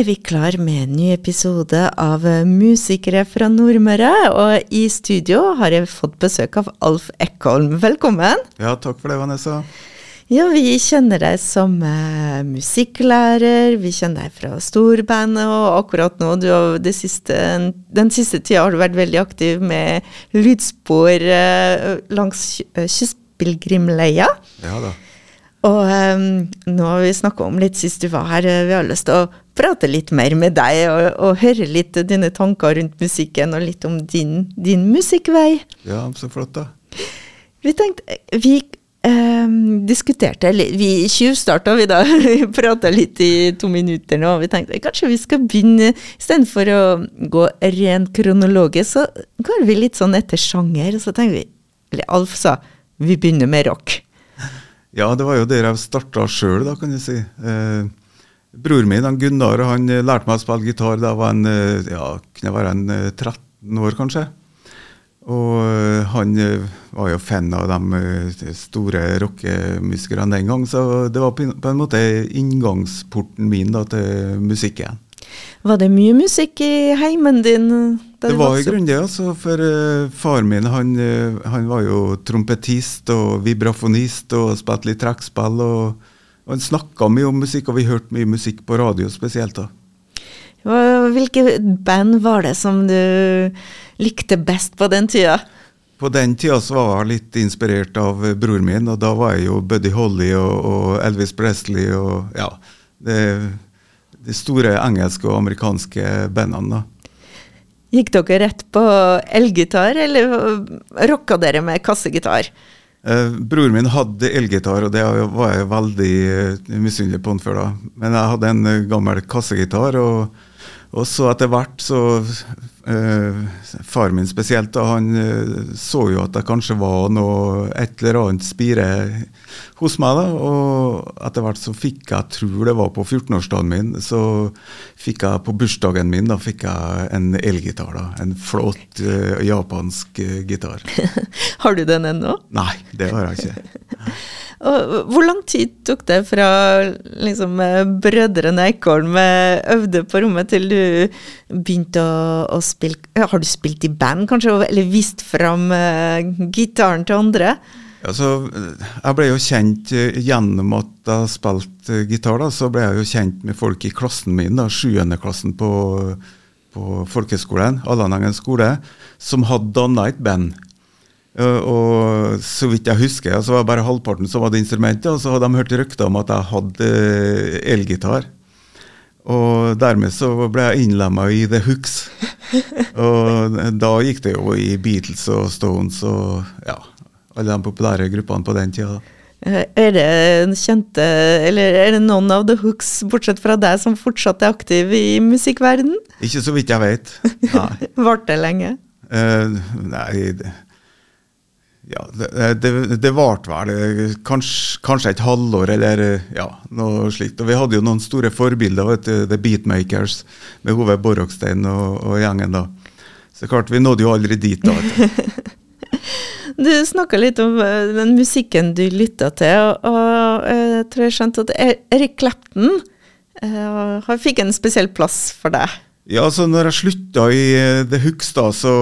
er vi klar med en ny episode av Musikere fra Nordmøre. Og i studio har jeg fått besøk av Alf Eckholm. Velkommen. Ja, takk for det, Vanessa. Ja, vi kjenner deg som uh, musikklærer, vi kjenner deg fra storbandet, og akkurat nå, du, siste, den siste tida har du vært veldig aktiv med lydspor uh, langs uh, Kystpilegrimleia. Ja da. Og um, nå har vi snakka om litt sist du var her, vi har lyst til å prate litt mer med deg og, og høre litt dine tanker rundt musikken, og litt om din, din musikkvei. Ja, så flott, da. Vi tenkte, vi um, diskuterte litt Vi tjuvstarta, vi da. Vi prata litt i to minutter nå. Og Vi tenkte kanskje vi skal begynne Istedenfor å gå rent kronologisk, så går vi litt sånn etter sjanger. Og Så tenkte vi Eller Alf sa vi begynner med rock. Ja, det var jo der jeg starta sjøl, da, kan jeg si. Eh, bror min, han Gunnar, han eh, lærte meg å spille gitar da jeg var en, eh, ja, kunne være en 13 eh, år, kanskje. Og han var jo fan av de store rockemusikerne den gang, så det var på en måte inngangsporten min da, til musikken. Var det mye musikk i heimen din? det var i grunnen det, altså. For uh, far min han, uh, han, var jo trompetist og vibrafonist og spilte litt trekkspill. Og, og han snakka mye om musikk, og vi hørte mye musikk på radio spesielt. da. Hvilke band var det som du likte best på den tida? På den tida så var jeg litt inspirert av broren min, og da var jeg jo Buddy Holly og, og Elvis Presley og ja. Det, de store engelske og amerikanske bandene. Gikk dere rett på elgitar, eller rocka dere med kassegitar? Eh, Broren min hadde elgitar, og det var jeg veldig uh, misunnelig på han før da. Men jeg hadde en uh, gammel kassegitar, og, og, så etter hvert så uh, Far min spesielt, da, han uh, så jo at det kanskje var noe, et eller annet spire hos meg. da, Og etter hvert så fikk jeg, tror det var på 14-årsdagen min, så fikk jeg på bursdagen min da fikk jeg en elgitar. da, En flott uh, japansk gitar. har du den ennå? Nei, det har jeg ikke. Hvor lang tid tok det fra liksom, brødrene Eikholm øvde på rommet, til du begynte å, å spille Har du spilt i band, kanskje, eller vist fram uh, gitaren til andre? Altså, jeg ble jo kjent eh, gjennom at jeg spilte gitar. da, Så ble jeg jo kjent med folk i klassen min, da, sjuendeklassen på, på folkehøgskolen, Allanengen skole, som hadde danna et band. Og så vidt jeg husker, så var det bare halvparten som hadde instrumentet, og så hadde de hørt rykter om at jeg hadde eh, elgitar. Og dermed så ble jeg innlemma i The Hooks. og da gikk det jo i Beatles og Stones og ja, alle de populære gruppene på den tida. Eh, er det kjente, eller er det noen av The Hooks, bortsett fra deg, som fortsatt er aktiv i musikkverden? Ikke så vidt jeg vet. Varte det lenge? Uh, nei, ja, det, det, varte vel kanskje, kanskje, et halvår eller ja, noe slikt. Og vi hadde jo noen store forbilder, vet du, The Beatmakers med Hove Borrokstein og, og, gjengen da. Så klart, vi nådde jo aldri dit da. du snakka litt om uh, den musikken du lytta til, og, og jeg tror jeg skjønte at Erik Clapton uh, fikk en spesiell plass for deg. Ja, så når jeg slutta i eh, The Hooks, da, så,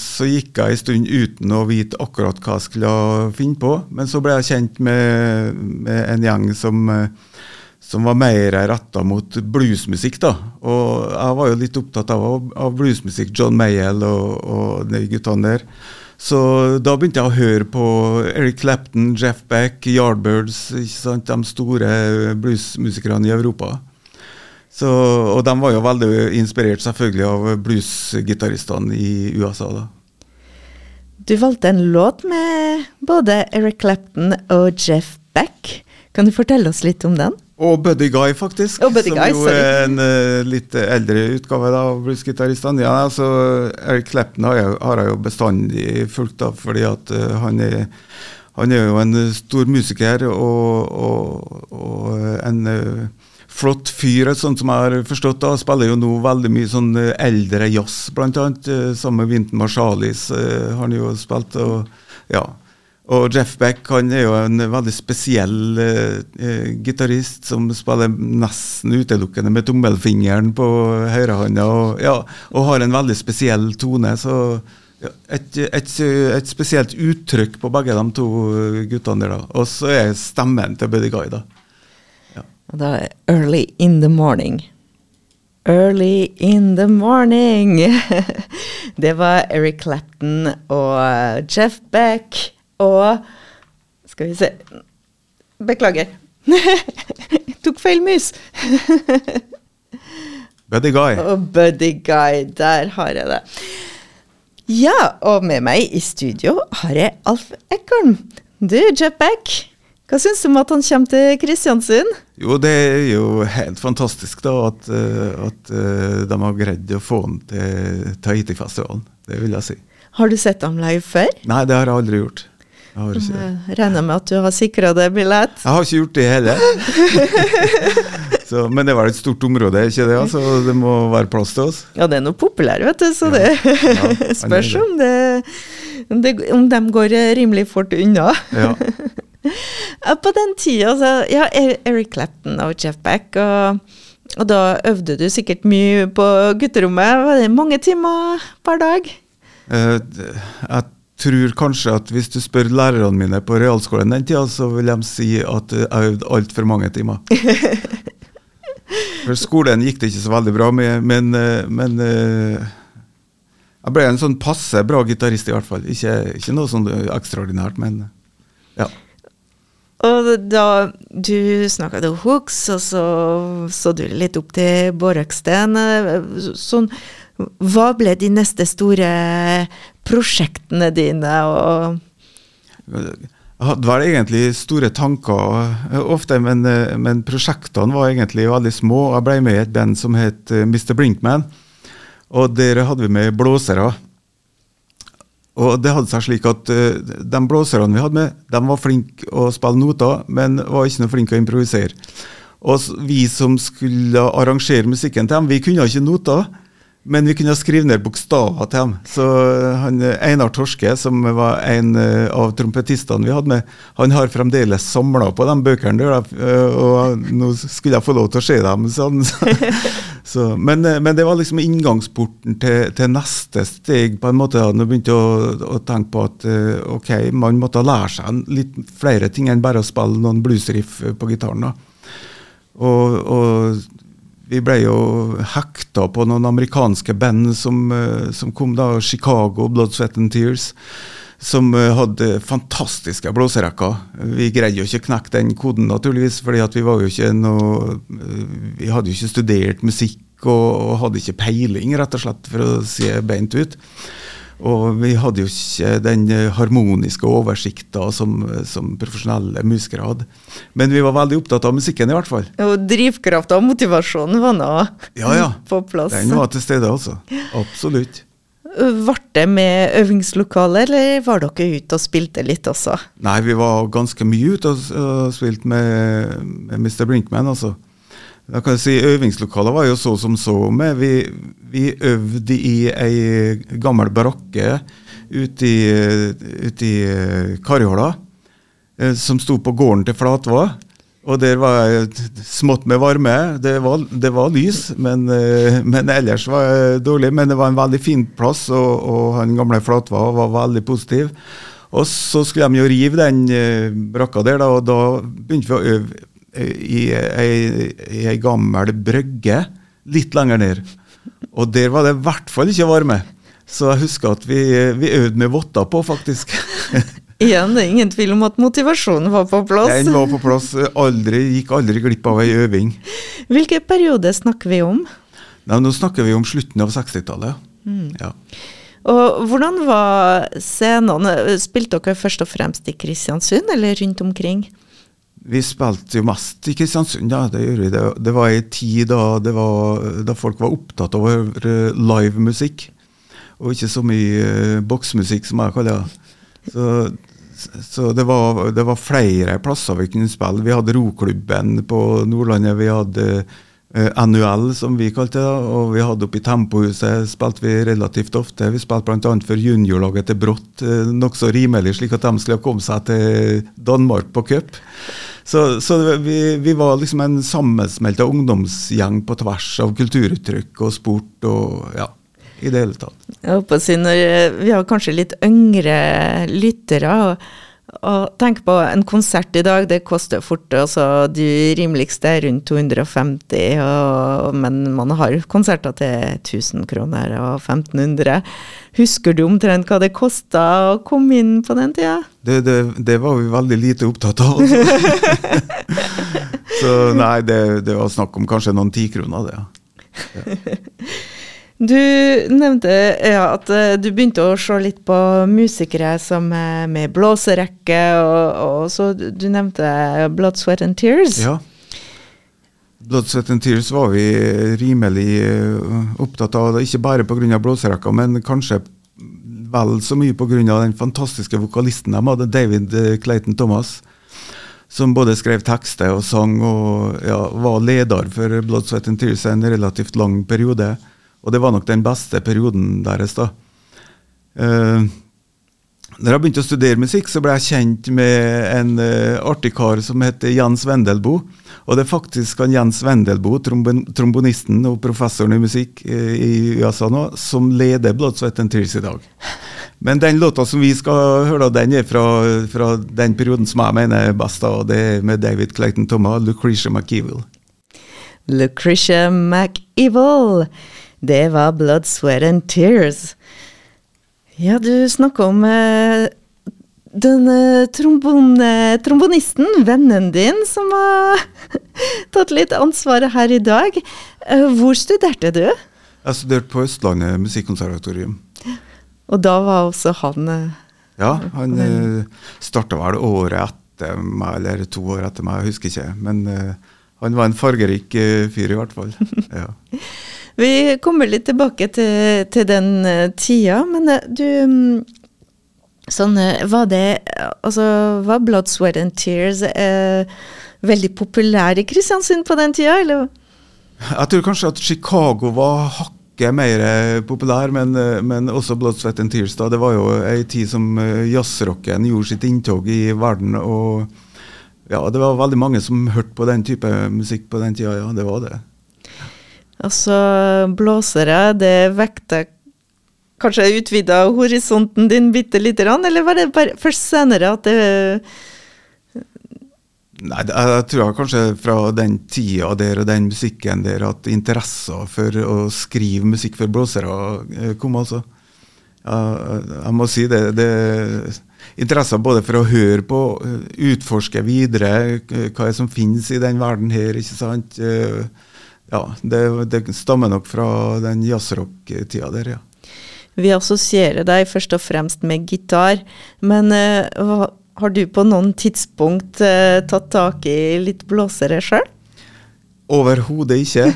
så, gikk jeg en stund uten å vite akkurat hva jeg skulle finne på. Men så ble jeg kjent med, med en gjeng som, eh, som var mer retta mot bluesmusikk. da. Og jeg var jo litt opptatt av, av bluesmusikk, John Mayall og, og de guttene der. Så da begynte jeg å høre på Eric Clapton, Jeff Beck, Yardbirds, de store bluesmusikerne i Europa. Så, og de var jo veldig inspirert selvfølgelig av bluesgitaristene i USA. da. Du valgte en låt med både Eric Clapton og Jeff Beck. Kan du fortelle oss litt om den? Og Buddy Guy, faktisk. Oh, Buddy som Guy, jo er en uh, litt eldre utgave da, av bluesgitaristene. Ja, altså, Eric Clapton har jeg, har jeg jo bestandig fulgt av, fordi at uh, han, er, han, er, jo en stor musiker og, og, og en uh, flott fyr, sånn som jeg har forstått det. Spiller jo nå veldig mye sånn eh, eldre jazz, annet. Eh, sammen med Vinton Marsalis uh, har han jo spilt. og ja. Og Jeff Beck han er jo en veldig spesiell eh, eh, gitarist som spiller nesten utelukkende med tommelfingeren på høyrehånda, og, ja, og har en veldig spesiell tone. så et, et, et, spesielt uttrykk på begge de to guttene der. Og så er stemmen til Buddy Guy, da. Ja. Da er 'Early in the Morning'. Early in the morning. det var Eric Clapton og Jeff Beck og Skal vi se Beklager. Jeg tok feil mus. Buddy Guy. Og Buddy Guy. Der har jeg det. Ja, og med meg i studio har jeg Alf Ekorn. Du, Jeff Beck. Hva syns du om at han kommer til Kristiansund? Jo, det er jo helt fantastisk da, at, eh, at eh, de har greid å få han til Tahiti-festivalen. Det vil jeg si. Har du sett ham live før? Nei, det har jeg aldri gjort. Jeg ikke jeg regner med at du har sikra deg billett? Jeg har ikke gjort det heller. så, men det var et stort område, ikke det? Så det må være plass til oss. Ja, det er noe populær, vet du, så ja. det ja, spørs om, det, om, det, om de går rimelig fort unna. Ja. På den tida, så ja, Eric Clapton og Jeff Beck, og, og da øvde du sikkert mye på gutterommet. Var det mange timer hver dag? Uh, jeg tror kanskje at hvis du spør lærerne mine på realskolen den tida, så vil de si at jeg øvde altfor mange timer. For skolen gikk det ikke så veldig bra med, men, eh, men eh, jeg ble en sånn passe bra gitarist, i hvert fall. Ikke, ikke noe sånn ekstraordinært, men ja. Og da du snakka til Hooks, og så så du litt opp til Borøksten. Sånn, hva ble de neste store prosjektene dine? Og hadde vel egentlig store tanker ofte, men, men, prosjektene var egentlig veldig små. Jeg ble med i et band som het eh, Mr. Brinkman, og der hadde vi med blåsere. Og det hadde seg slik at uh, De blåserne vi hadde med, de var flinke å spille noter, men var ikke noe flinke å improvisere. Og vi som skulle arrangere musikken til dem, vi kunne ikke noter. Men vi kunne skrive ned bokstaver til ham. Så eh, han, eh, Einar Torske, som var en eh, av trompetistene vi hadde med, han har fremdeles samla på de bøkene der, og nå skulle jeg få lov til å se dem. Sånn. Så, men, men, det var liksom inngangsporten til, til, neste steg, på en måte. Når jeg begynte å, å, tenke på at ok, man måtte lære seg litt flere ting enn bare å spille noen bluesriff på gitaren. Og, og vi ble jo hekta på noen amerikanske band som, eh, som kom da, Chicago, Blood, Sweat and Tears, som eh, hadde fantastiske blåserekker. Vi greide jo ikke å knekke den koden, naturligvis, fordi vi var jo ikke noe eh, Vi hadde jo ikke studert musikk og, og hadde ikke peiling, rett og slett, for å si beint ut. Og vi hadde jo ikke den eh, harmoniske oversikta som, som, profesjonelle musikere hadde. Men vi var veldig opptatt av musikken, i hvert fall. Og drivkrafta og motivasjonen var nå ja, ja. på plass. Den var til stede, altså. Absolutt. Ble det med øvingslokale, eller var dere ute og spilte litt også? Nei, vi var ganske mye ute og, og spilte med, med Mr. Brinkman, altså. Da kan jeg si Øvingslokalet var jo så som så med. Vi, vi øvde i ei gammel barakke ute i, ute i eh, eh, som sto på gården til Flatva. Og der var smått med varme. Det var, det var lys, men, eh, men, ellers var det dårlig. Men det var en veldig fin plass, og, og han gamle Flatva var veldig positiv. Og så skulle de jo rive den brakka der, da, og da begynte vi å øve i ei, gammel brygge litt lenger ned. Og der var det i hvert fall ikke varme. Så jeg husker at vi, vi øvde med votter på, faktisk. Igjen, det er ingen tvil om at motivasjonen var på plass. Den var på plass. Aldri, gikk aldri glipp av ei øving. Hvilken periode snakker vi om? Nei, nå snakker vi om slutten av 60-tallet. Mm. Ja. Og Hvordan var scenene? Spilte dere først og fremst i Kristiansund, eller rundt omkring? Vi spilte jo mest i Kristiansund, ja. Det gjorde vi. Det, det var ei tid da, var, da, folk var opptatt av livemusikk, og ikke så mye uh, boksmusikk, som jeg kaller det. Så, så det, var, det, var, flere plasser vi kunne spille. Vi hadde Roklubben på Nordlandet. Vi hadde eh, NUL, som vi kalte det. Og vi hadde oppe i Tempohuset spilte vi relativt ofte. Vi spilte bl.a. for juniorlaget til Brått, eh, nokså rimelig, slik at de skulle komme seg til Danmark på cup. Så, så vi, vi, var liksom en sammensmelta ungdomsgjeng på tvers av kulturuttrykk og sport og ja, i det hele tatt. Jeg håper å si når Vi har kanskje litt yngre lyttere. og og tenk på en konsert i dag, det koster fort. altså De rimeligste er rundt 250, og, men man har konserter til 1000 kroner og 1500. Husker du omtrent hva det kosta å komme inn på den tida? Det, det, det var vi veldig lite opptatt av. Altså. Så nei, det, det, var snakk om kanskje noen tikroner, det. Ja. Du nevnte ja, at uh, du begynte å se litt på musikere som er med blåserekke, og, og, så du nevnte Blood, Sweat and Tears. Ja. Blood, Sweat and Tears var vi rimelig opptatt av, ikke bare pga. blåserekka, men kanskje vel så mye pga. den fantastiske vokalisten de hadde, David Clayton Thomas. Som både skrev tekster og sang, og ja, var leder for Blood, Sweat and Tears en relativt lang periode. Og det var nok den beste perioden deres, da. Uh, når jeg begynte å studere musikk, så ble jeg kjent med en uh, artig kar som heter Jens Wendelbo. Og det er faktisk han Jens Wendelbo, trombon trombonisten og professoren i musikk uh, i USA nå, som leder Blood, Sweat and Tears i dag. Men den låta som vi skal høre, den er fra, fra den perioden som jeg mener er best, og det er med David Clayton Thomas, Lucretia McEvil. Lucretia McEvil. Det var Blood, Sweat and Tears. Ja, du snakka om eh, den eh, trombon, eh, trombonisten, vennen din, som har tatt litt ansvaret her i dag. Eh, hvor studerte du? Jeg studerte på Østlandet musikkonservatorium. Og da var også han Ja, han starta vel året etter meg, eller to år etter meg, jeg husker ikke. Men han var en fargerik fyr, i hvert fall. Ja. Vi kommer litt tilbake til, til den uh, tida, men uh, du um, Sånn, uh, var det Altså, var Blood, Sweat and Tears veldig populær i Kristiansund på den tida, eller? Jeg tror kanskje at Chicago var hakket mer populær, men, men, også Blood, Sweat and Tears. da, Det var jo ei tid som jazzrocken gjorde sitt inntog i verden. og ja, Det var veldig mange som hørte på den type musikk på den tida. Ja, det var det. Altså, blåsere, det vekter Kanskje utvida horisonten din bitte lite grann, eller var det bare først senere at det Nei, jeg tror kanskje fra den tida der og den musikken der at interesser for å skrive musikk for blåsere eh, kom, altså. Jeg må si det. det interesser både for å høre på, utforske videre hva som finnes i den verden her, ikke sant. Uh, ja, det, det, stammer nok fra den jazzrock-tida der, ja. Vi assosierer deg først og fremst med gitar, men uh, har du på noen tidspunkt uh, tatt tak i litt blåsere sjøl? Overhodet ikke.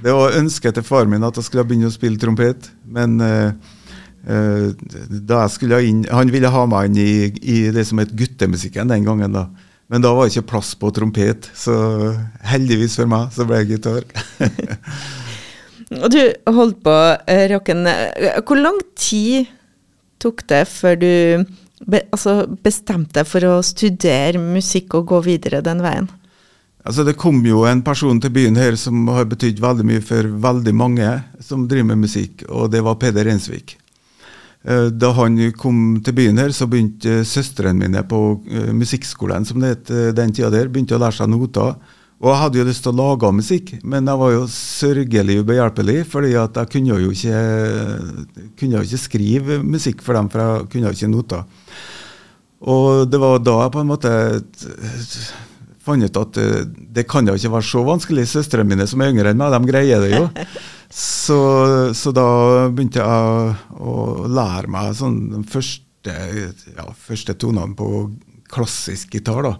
Det var ønsket til far min at jeg skulle begynne å spille trompet, men uh, da jeg skulle inn, Han ville ha meg inn i, i det som het guttemusikken den gangen. da. Men da var det ikke plass på trompet, så heldigvis for meg så ble jeg gitar. Du holdt på uh, rocken. Hvor lang tid tok det før du be, altså bestemte deg for å studere musikk og gå videre den veien? Altså Det kom jo en person til byen her som har betydd veldig mye for veldig mange som driver med musikk, og det var Peder Rensvik. Eh, da han kom til byen her, så begynte søstrene mine på uh, musikkskolen som det het uh, den tida der, begynte å lære seg noter. Og jeg hadde jo lyst til å lage musikk, men jeg var jo sørgelig ubehjelpelig, fordi jeg kunne jo ikke, kunne ikke skrive musikk for dem, for jeg kunne jo ikke noter. Og det var da jeg på en måte fant ut at det kan da ikke være så vanskelig. Søstrene mine som er yngre enn meg, de greier det jo. Så, så, da begynte jeg å lære meg sånn de første, ja, første tonene på klassisk gitar. da.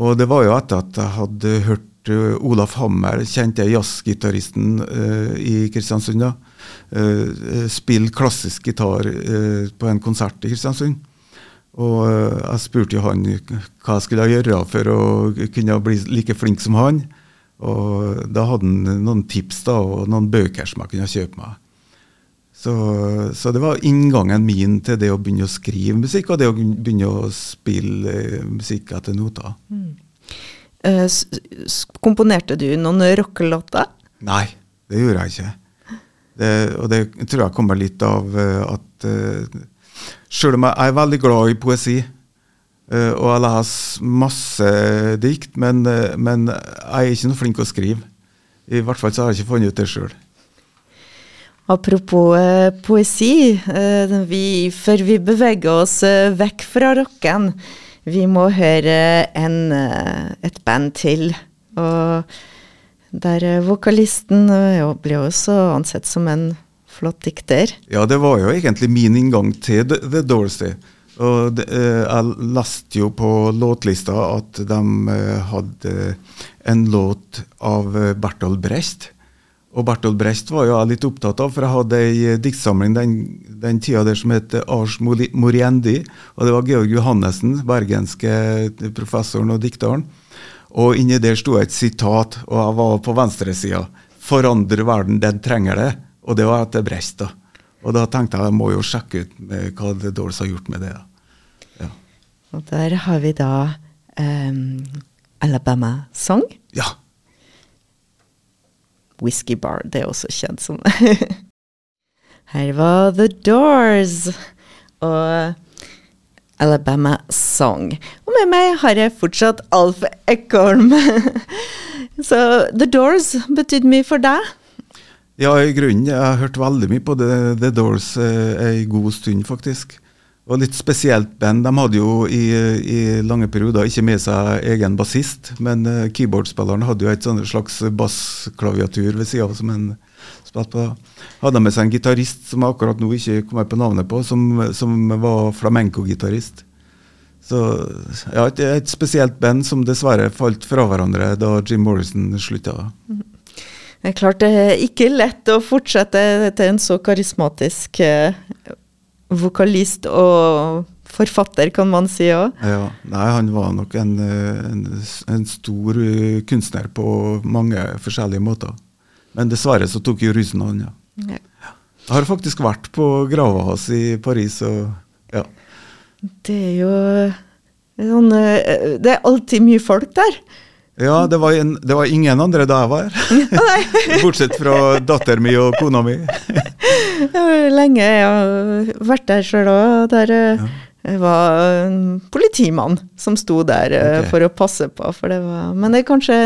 Og det var jo etter at jeg hadde hørt uh, Olaf Hammer, kjente jazzgitaristen uh, i Kristiansund, da, uh, spille klassisk gitar på en konsert i Kristiansund. Og jeg spurte jo han hva jeg skulle gjøre for å kunne bli like flink som han. Og da hadde han noen tips da, og noen bøker som jeg kunne kjøpe meg. Så, så, det var inngangen min til det å begynne å skrive musikk, og det å begynne å spille eh, musikk etter noter. Mm. Uh, komponerte du noen rockelåter? Nei, det gjorde jeg ikke. Det, og det tror jeg kommer litt av at uh, Selv om jeg er veldig glad i poesi, og jeg leser masse dikt, men, men jeg er ikke noe flink til å skrive. I hvert fall så har jeg ikke funnet ut det sjøl. Apropos eh, poesi, eh, vi, før vi beveger oss eh, vekk fra rocken, vi må høre en, eh, et band til. Og der eh, vokalisten blir også ansett som en flott dikter. Ja, det var jo egentlig min inngang til The, Doors. Og det, eh, jeg leste jo på låtlista at de hadde en låt av Bertolt Brecht og Bertolt Brecht var jo jeg litt opptatt av, for jeg hadde ei diktsamling den, den tida der som het Ars Moriendi. Og det var Georg Johannessen, bergenske professoren og dikteren. Og inni der sto et sitat, og jeg var på venstresida. 'Forandre verden, den trenger det'. Og det var etter Brest. da. Og da tenkte jeg jeg må jo sjekke ut hva The Doors har gjort med det. da. Ja. Og der har vi da um, Alabama Song. Ja. Whisky Bar. Det er også kjent som Her var The Doors og Alabama Song. Og med meg har jeg fortsatt Alf Eckholm. Så The Doors betydde mye for deg? Ja, i grunnen. Jeg har hørt veldig mye på The, The Doors eh, ei god stund, faktisk. Og litt spesielt band. De hadde jo i, i, lange perioder ikke med seg egen bassist, men eh, keyboardspilleren hadde jo et slags bassklaviatur ved sida av som en spilte på. Hadde med seg en gitarist som jeg akkurat nå ikke kommer på navnet på, som, som var flamenco-gitarist. Så ja, et, et, spesielt band som dessverre falt fra hverandre da Jim Morrison slutta. Det er klart det er ikke lett å fortsette til en så karismatisk uh, vokalist og forfatter, kan man si òg. Ja, nei, han var nok en, en, en, stor eh, kunstner på mange forskjellige måter. Men dessverre så tok jo rusen han, ja. ja. Jeg har faktisk vært på grava hans i Paris, og ja. Det er jo sånn eh, Det er alltid mye folk der. Ja, det var, en, det var, ingen andre da jeg var her. Bortsett fra datteren min og kona mi. Lenge jeg har vært der sjøl òg. Der ja. Eh, var en politimann som sto der eh, okay. for å passe på. For det var, men det er kanskje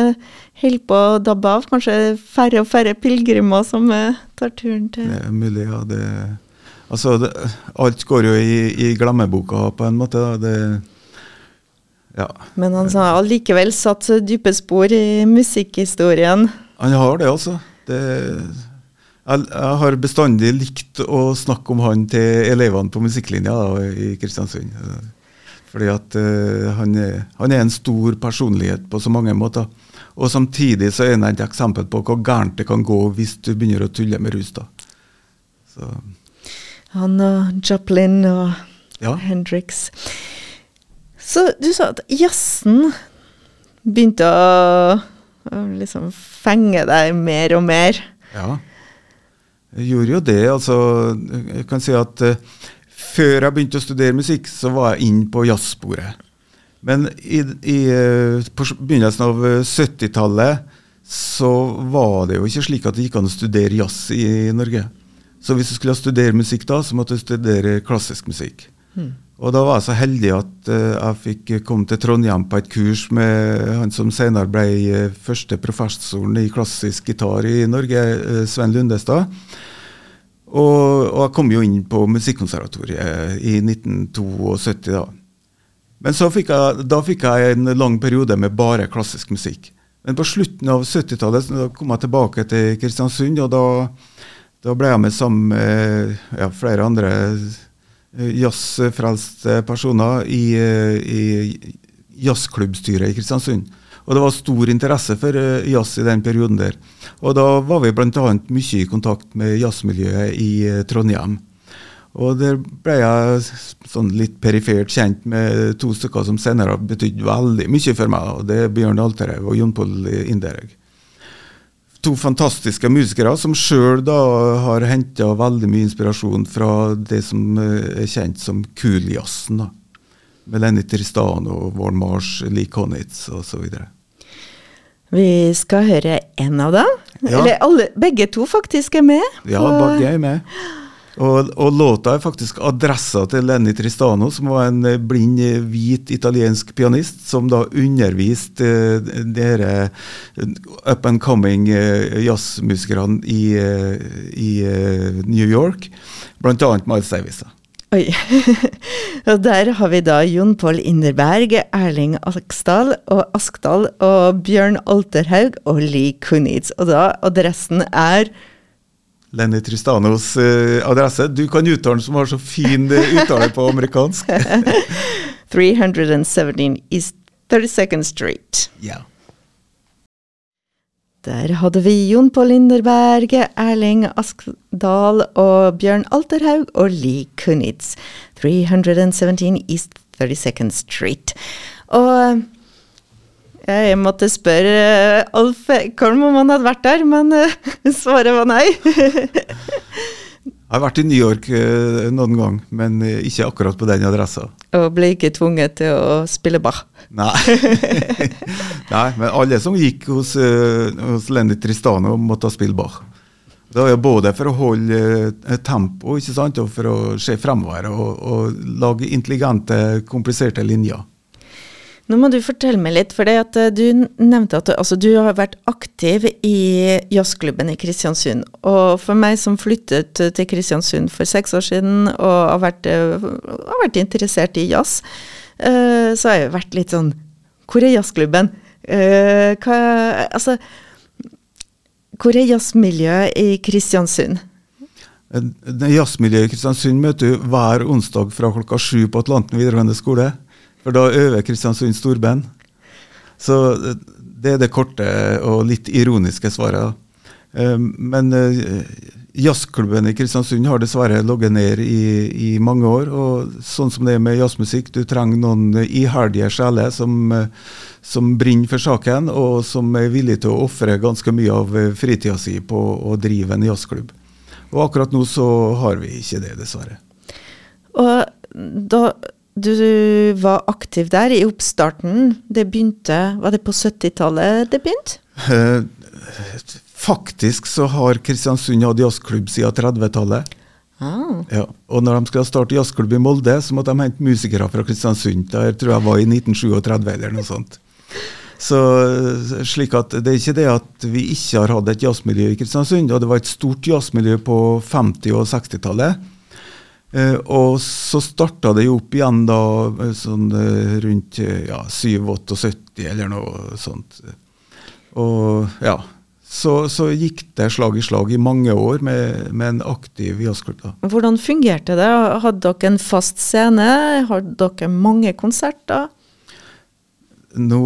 holder på å dabbe av. Kanskje færre og færre pilegrimer som eh, tar turen til Det er mulig, ja. Det, altså, det, alt går jo i, i glemmeboka på en måte. da. Det ja. Men han har allikevel satt dype spor i musikkhistorien. Han har det, altså. Det, jeg, jeg, har bestandig likt å snakke om han til elevene på musikklinja da, i Kristiansund. Fordi at uh, han, er, han, er, en stor personlighet på så mange måter. Og samtidig så er han et eksempel på hvor gærent det kan gå hvis du begynner å tulle med rus. da. Så. Han og Joplin og ja. Hendrix. Så du sa at jazzen begynte å, å liksom fenge deg mer og mer. Ja, jeg gjorde jo det. Altså, jeg kan si at uh, før jeg begynte å studere musikk, så var jeg inn på jazzsporet. Men i, i, uh, på begynnelsen av 70-tallet eh, så var det jo ikke slik at det gikk an å studere jazz i, i Norge. Så hvis du skulle studere musikk da, så måtte du studere klassisk musikk. Mm. Og da var jeg så heldig at uh, jeg fikk komme til Trondheim på et kurs med han som senere ble uh, første professoren i klassisk gitar i Norge, uh, Sven Lundestad. Og, og, jeg kom jo inn på Musikkonservatoriet i 1972 da. Men fikk jeg, da fikk jeg en lang periode med bare klassisk musikk. Men på slutten av 70-tallet kom jeg tilbake til Kristiansund, og da, da ble jeg med sammen med ja, flere andre jazzfrelste personer i, i jazzklubbstyret i Kristiansund. Og det var stor interesse for eh, jazz i den perioden der. Og da var vi bl.a. mye i kontakt med jazzmiljøet i eh, Trondheim. Og der ble jeg sånn litt perifert kjent med to stykker som senere har betydd veldig mye for meg. og Det er Bjørn Alterhaug og Jon Pål Inderhaug. To fantastiske musikere som sjøl har henta veldig mye inspirasjon fra det som eh, er kjent som cool-jazzen. Med Lenny Tristano, Warren Marsh, Lee Connitz osv. Vi skal høre én av dem. Ja. Eller alle, begge to faktisk er med. Ja, begge er med. Og, og, låta er faktisk adressa til Lenny Tristano, som var en eh, blind, eh, hvit italiensk pianist, som da underviste uh, dere up and coming uh, jazzmusikerne i, uh, i New York, bl.a. Miles Davis. Oi. og der har vi da Jon Pål Inderberg, Erling Aksdal og Askdal og Bjørn Alterhaug og Lee Kunitz. Og da adressen er Lenny Tristanos uh, adresse. Du kan uttale den som har så fin uh, uttale på amerikansk. 317 East 32nd Street. Ja. Der hadde vi Jon Pål Linderberget, Erling Askdal og Bjørn Alterhaug og Lee Kunitz. 317 East 32nd Street. Og jeg måtte spørre eh, Alf Ekholm om han hadde vært der, men uh, svaret var nei. jeg har vært i New York uh, noen gang, men ikke akkurat på den adressa. Og ble ikke tvunget til å spille Bach? Nei. nei men alle som gikk hos, hos Lenny Tristano, måtte spille Bach. Det var jo både for å holde tempo ikke sant, og for å se fremover og, og lage intelligente, kompliserte linjer. Nå må du fortelle meg litt, for eh, du nevnte at altså, du har vært aktiv i jazzklubben i Kristiansund. Og for meg som flyttet til Kristiansund for seks år siden og har vært, eh, har vært interessert i jazz, uh, så har jeg vært litt sånn Hvor er jazzklubben? Uh, hva, altså, hvor er jazzmiljøet i Kristiansund? Jazzmiljøet i Kristiansund møter du hver onsdag fra klokka sju på Atlanten videregående skole. For da øver Kristiansund storband. Så eh, det er det korte og litt ironiske svaret. Eh, men eh, jazzklubben i Kristiansund har dessverre ligget ned i, i, mange år. Og sånn som det er med jazzmusikk, du trenger noen iherdige sjeler som, som brenner for saken, og som er villige til å ofre ganske mye av fritida si på å drive en jazzklubb. Og akkurat nå så har vi ikke det, dessverre. Og da du var aktiv der i oppstarten. Det begynte Var det på 70-tallet det begynte? Eh, faktisk så har Kristiansund hatt jazzklubb siden 30-tallet. Ah. Ja, og når de skulle starte jazzklubb i Molde, så måtte de hente musikere fra Kristiansund. Der tror jeg var i 1937 eller noe sånt. Så slik at Det er ikke det at vi ikke har hatt et jazzmiljø i Kristiansund. og Det var et stort jazzmiljø på 50- og 60-tallet. Eh, og så starta det jo opp igjen da eh, sånn eh, rundt ja, 77 eller noe sånt. Og ja, så, så, gikk det slag i slag i mange år med, med en aktiv jazzklubb. Hvordan fungerte det? Hadde dere en fast scene? Hadde dere mange konserter? Nå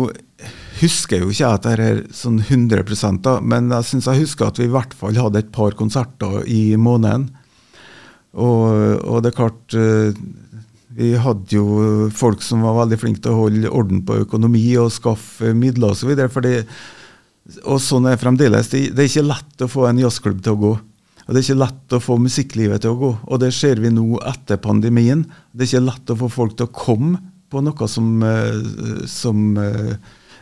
husker jeg jo ikke at det er sånn 100 da, men jeg syns jeg husker at vi i hvert fall hadde et par konserter i måneden. Og, og, det er klart eh, Vi hadde jo folk som var veldig flinke til å holde orden på økonomi og skaffe midler osv. Og, og sånn er fremdeles. Det, det er ikke lett å få en jazzklubb til å gå. Og Det er ikke lett å få musikklivet til å gå. Og det ser vi nå etter pandemien. Det er ikke lett å få folk til å komme på noe som, eh, som eh,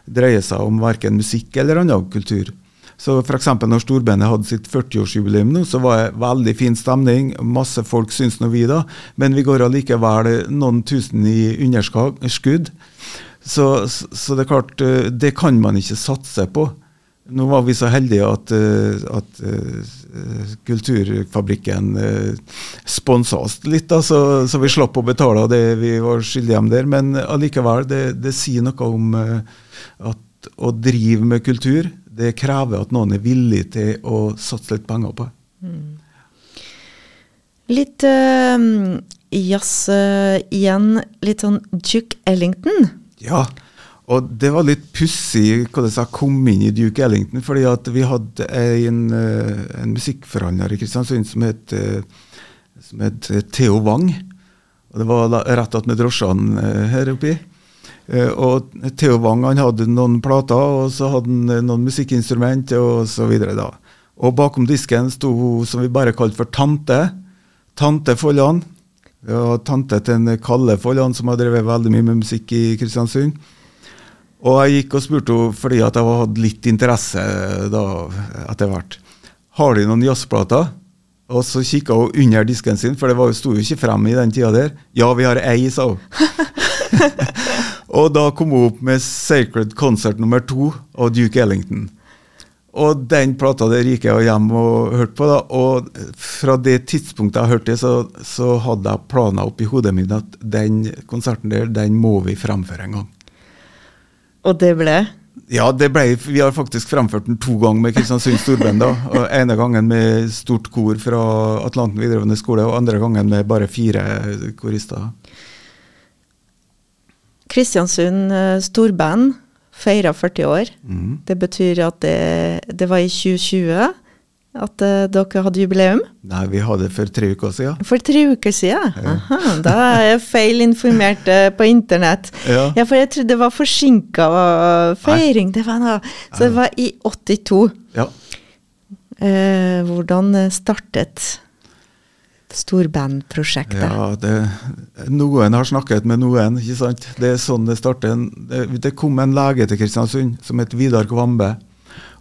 dreier seg om verken musikk eller annen kultur. Så f.eks. når storbandet hadde sitt 40-årsjubileum nå, så var det veldig fin stemning. Masse folk syns nå vi da, men vi går allikevel noen tusen i underskudd. Så, så, det er klart, eh, det kan man ikke satse på. Nå var vi så heldige at, eh, at uh, Kulturfabrikken sponsa oss litt, da, så, så, vi slapp å betale det vi var skyldige dem der. Men allikevel, det, det sier noe om at å drive med kultur, det krever at noen er villig til å satse litt penger på. Mm. Litt øh, jazz øh, igjen. Litt sånn Duke Ellington. Ja, og det var litt pussig hvordan jeg kom inn i Duke Ellington. fordi at vi hadde en, uh, en musikkforhandler i Kristiansund som het, som het Theo Wang. Og Det var rett attmed drosjene her oppe. Eh, og Theo Wang han hadde noen plater, og så hadde han eh, noen musikkinstrument, og så videre. da. Og bakom disken sto hun som vi bare kalte for Tante. Tante Folland. Ja, tante til en Kalle Folland som har drevet veldig mye med musikk i Kristiansund. Og jeg gikk og spurte henne fordi at jeg hadde litt interesse da etter hvert. Har de noen jazzplater? Og så kikka hun under disken sin, for det sto jo ikke frem i den tida der. Ja, vi har ei, sa hun. og da kom hun opp med Sacred Concert nummer to av Duke Ellington. Og den plata der gikk jeg hjem og hørte på. da, Og fra det tidspunktet jeg hørte det, så, så hadde jeg planer oppi hodet mitt at den konserten der, den må vi fremføre en gang. Og det ble? Ja, det ble, vi har faktisk fremført den to ganger med Kristiansund Storband. og ene gangen med stort kor fra Atlanten videregående skole, og andre gangen med bare fire korister. Kristiansund eh, Storband feira 40 år. Mm. Det betyr at det, det var i 2020 at uh, dere hadde jubileum? Nei, vi hadde for tre uker siden. For tre uker siden? Ja. Aha, da er jeg feilinformert uh, på internett. Ja. ja. for jeg trodde det var forsinka feiring. Det var noe. Så det var i 82. Ja. Uh, hvordan startet storbandprosjektet? Ja, det, noen har snakket med noen, ikke sant. Det er sånn det starter. Det, det kom en lege til Kristiansund som het Vidar Kvambe.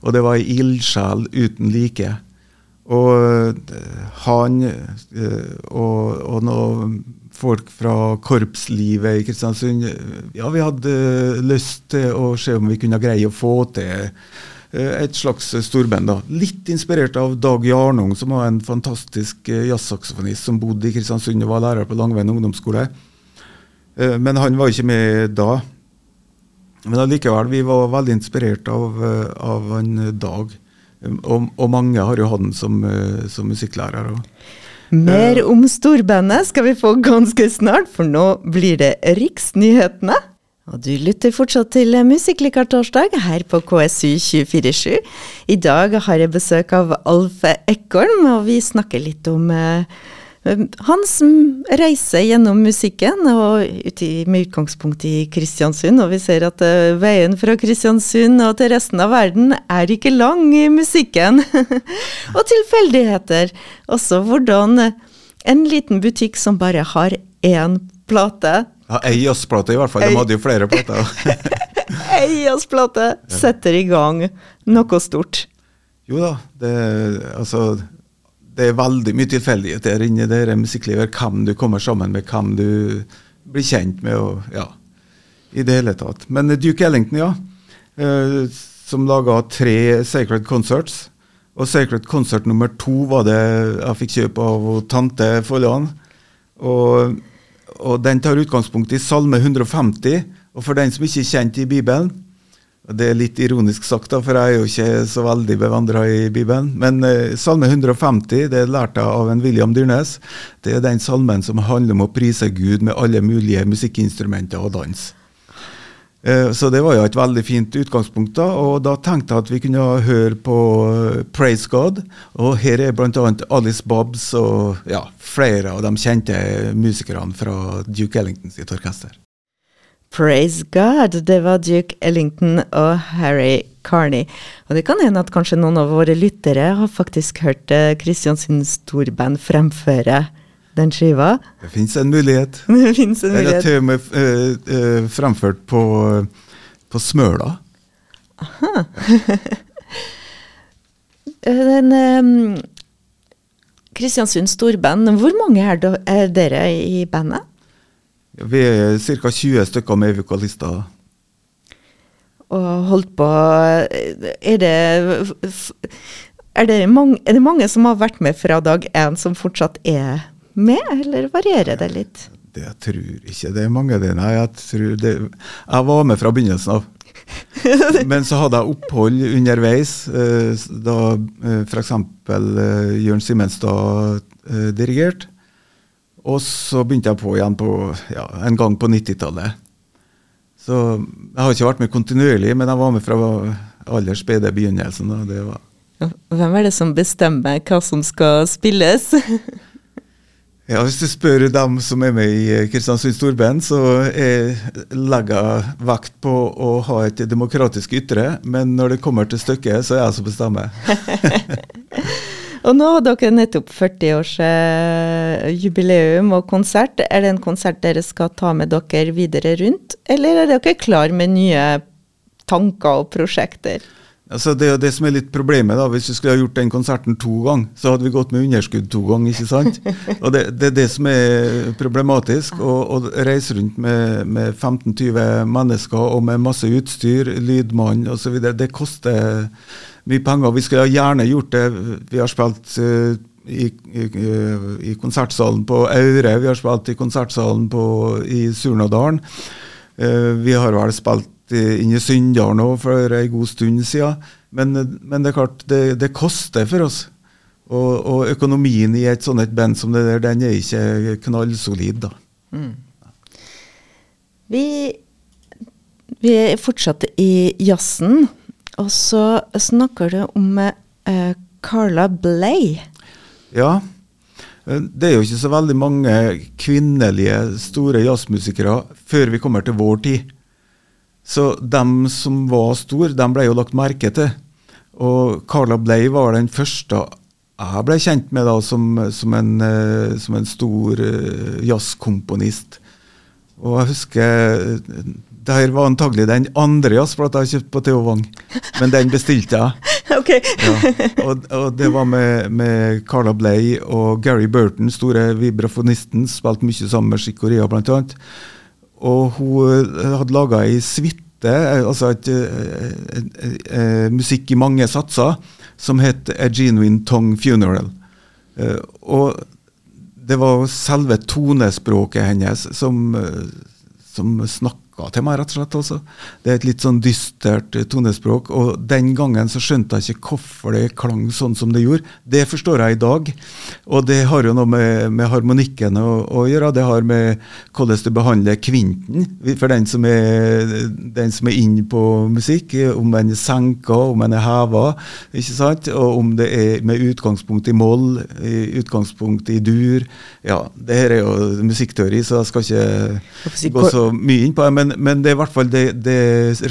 Og det var ei ildsjel uten like. Og eh, han eh, og, og noen folk fra korpslivet i Kristiansund Ja, vi hadde lyst til å se om vi kunne greie å få til Eh, et slags storband. da. Litt inspirert av Dag Jarnung, som var en fantastisk eh, jazzsaksofonist som bodde i Kristiansund og var lærer på Langveien ungdomsskole. Eh, men han var ikke med da. Men allikevel, vi var veldig inspirert av, av han Dag. Og, og, mange har jo hatt den som, som musikklærer. Mer om storbandet skal vi få ganske snart, for nå blir det Riksnyhetene. Og du lytter fortsatt til Musikklikartorsdag her på KSU 247. I dag har jeg besøk av Alf Ekholm, og vi snakker litt om eh, hans reise gjennom musikken, og med utgangspunkt i Kristiansund. Og vi ser at uh, veien fra Kristiansund og til resten av verden er ikke lang i musikken. og tilfeldigheter. Også hvordan en liten butikk som bare har én plate, ja, Ei jazzplate i hvert fall. De hadde jo flere plater. Ei jazzplate setter i gang noe stort. Jo da, det, altså, det er veldig mye tilfeldigheter inni det musikklivet. Hvem du kommer sammen med, hvem du blir kjent med. og ja, i det hele tatt. Men Duke Ellington, ja. Eh, som laga tre Sacred Concerts. Og Sacred Concert nummer to var det jeg fikk kjøpe av tante Follan. Og og Den tar utgangspunkt i Salme 150. Og for den som ikke er kjent i Bibelen Det er litt ironisk sagt, da, for jeg er jo ikke så veldig bevandra i Bibelen. Men eh, Salme 150 det lærte lært av en William Dyrnes. Det er den salmen som handler om å prise Gud med alle mulige musikkinstrumenter og dans. Eh, så det var jo et veldig fint utgangspunkt. da, og Da tenkte jeg at vi kunne høre på eh, Praise God. Og her er bl.a. Alice Bobs og ja, flere av de kjente musikerne fra Duke Ellington sitt orkester. Praise God, det var Duke Ellington og Harry Carney. Og det kan hende at kanskje noen av våre lyttere har faktisk hørt Kristiansund eh, Storband fremføre den skiva? Det fins en mulighet. det finnes en mulighet. Eller til og med uh, uh, fremført på, på Smøla. Aha. den um, Kristiansund storband, hvor mange er, er, dere i bandet? Vi er ca. 20 stykker med vokalister. Og holdt på Er det er det, mange, er det mange som har vært med fra dag én, som fortsatt er med, eller varierer det litt? Det tror ikke det er mange det. Nei, jeg tror det Jeg var med fra begynnelsen av. Men så hadde jeg opphold underveis, eh, da eh, f.eks. Eh, Jørn Simenstad dirigerte. Og så begynte jeg på igjen på, ja, en gang på 90-tallet. Så jeg har ikke vært med kontinuerlig, men jeg var med fra aller spede begynnelsen. Det var Hvem er det som bestemmer hva som skal spilles? Ja, Hvis du spør dem som er med i Kristiansund Storband, så legger jeg vekt på å ha et demokratisk ytre, men når det kommer til stykket, så er jeg som bestemmer. og nå har dere nettopp 40-årsjubileum og konsert. Er det en konsert dere skal ta med dere videre rundt, eller er dere klar med nye tanker og prosjekter? Altså det er det som er litt problemet. da, Hvis vi skulle ha gjort den konserten to ganger, så hadde vi gått med underskudd to ganger. ikke sant? Og Det, det er det som er problematisk. Å reise rundt med, med 15-20 mennesker og med masse utstyr, lydmann osv., det koster mye penger. Vi skulle gjerne gjort det. Vi har spilt uh, i, i, i, konsertsalen på Aure, vi har spilt i konsertsalen på, i Surnadalen. Uh, vi har vel spilt inn i Sunndal nå for en god stund siden. Men, men det er klart, det, det koster for oss. Og, og, økonomien i et sånt et band som det der, den er ikke knallsolid, da. Mm. Vi, vi, er fortsatt i jazzen, og så snakker du om eh, Carla Bley. Ja. Det er jo ikke så veldig mange kvinnelige store jazzmusikere før vi kommer til vår tid. Så dem som var store, dem ble jo lagt merke til. Og Carla Bley var den første jeg ble kjent med da som, som, en, uh, som en, stor uh, jazzkomponist. Og jeg husker det her var antagelig den andre jazzplata jeg kjøpte på Theo Wang, men den bestilte jeg. okay. ja, og, og, det var med, med, Carla Bley og Gary Burton, store vibrafonisten, spilte mye sammen med Chicoria bl.a. Og hun eh, hadde laga ei suite, eh, altså et, et, et, et, musikk i mange satser, som het A Genuine Tongue Funeral. Uh, og det var selve tonespråket hennes som, som snakka snakka til meg, rett og slett. Også. Det er et litt sånn dystert eh, tonespråk. Og den gangen så skjønte jeg ikke hvorfor det klang sånn som det gjorde. Det forstår jeg i dag. Og det har jo noe med, med harmonikken å, å, gjøre. Det har med hvordan du behandler kvinten, for den som er, den som er inne på musikk. Om den er senka, om den er heva, ikke sant? og om det er med utgangspunkt i moll, utgangspunkt i dur. Ja, det her er jo musikkteori, så jeg skal ikke gå så mye inn på det. Men men, men det, i hvert fall, det, det,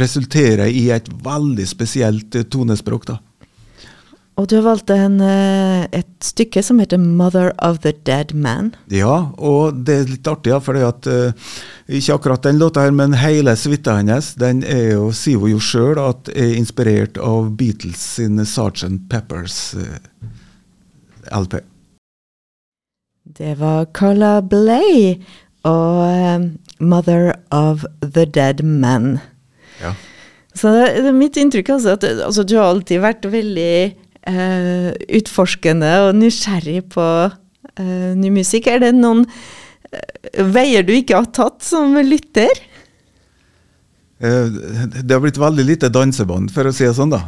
resulterer i et veldig spesielt eh, tonespråk. da. Og du har valgt en, eh, et stykke som heter 'Mother of the Dead Man'. Ja, og det er litt artig, ja, for uh, ikke akkurat den låta her, men hele suita hennes den er jo, sier hun jo sjøl at er inspirert av Beatles sin Sgt. Peppers uh, LP. Det var Carla Bley og uh, 'Mother of the Dead Men'. Ja. Så det, det mitt inntrykk altså, at altså, du har alltid vært veldig uh, utforskende og nysgjerrig på uh, ny musikk. Er det noen veier du ikke har tatt som lytter? det har blitt veldig lite dansebånd, for å si det sånn, da.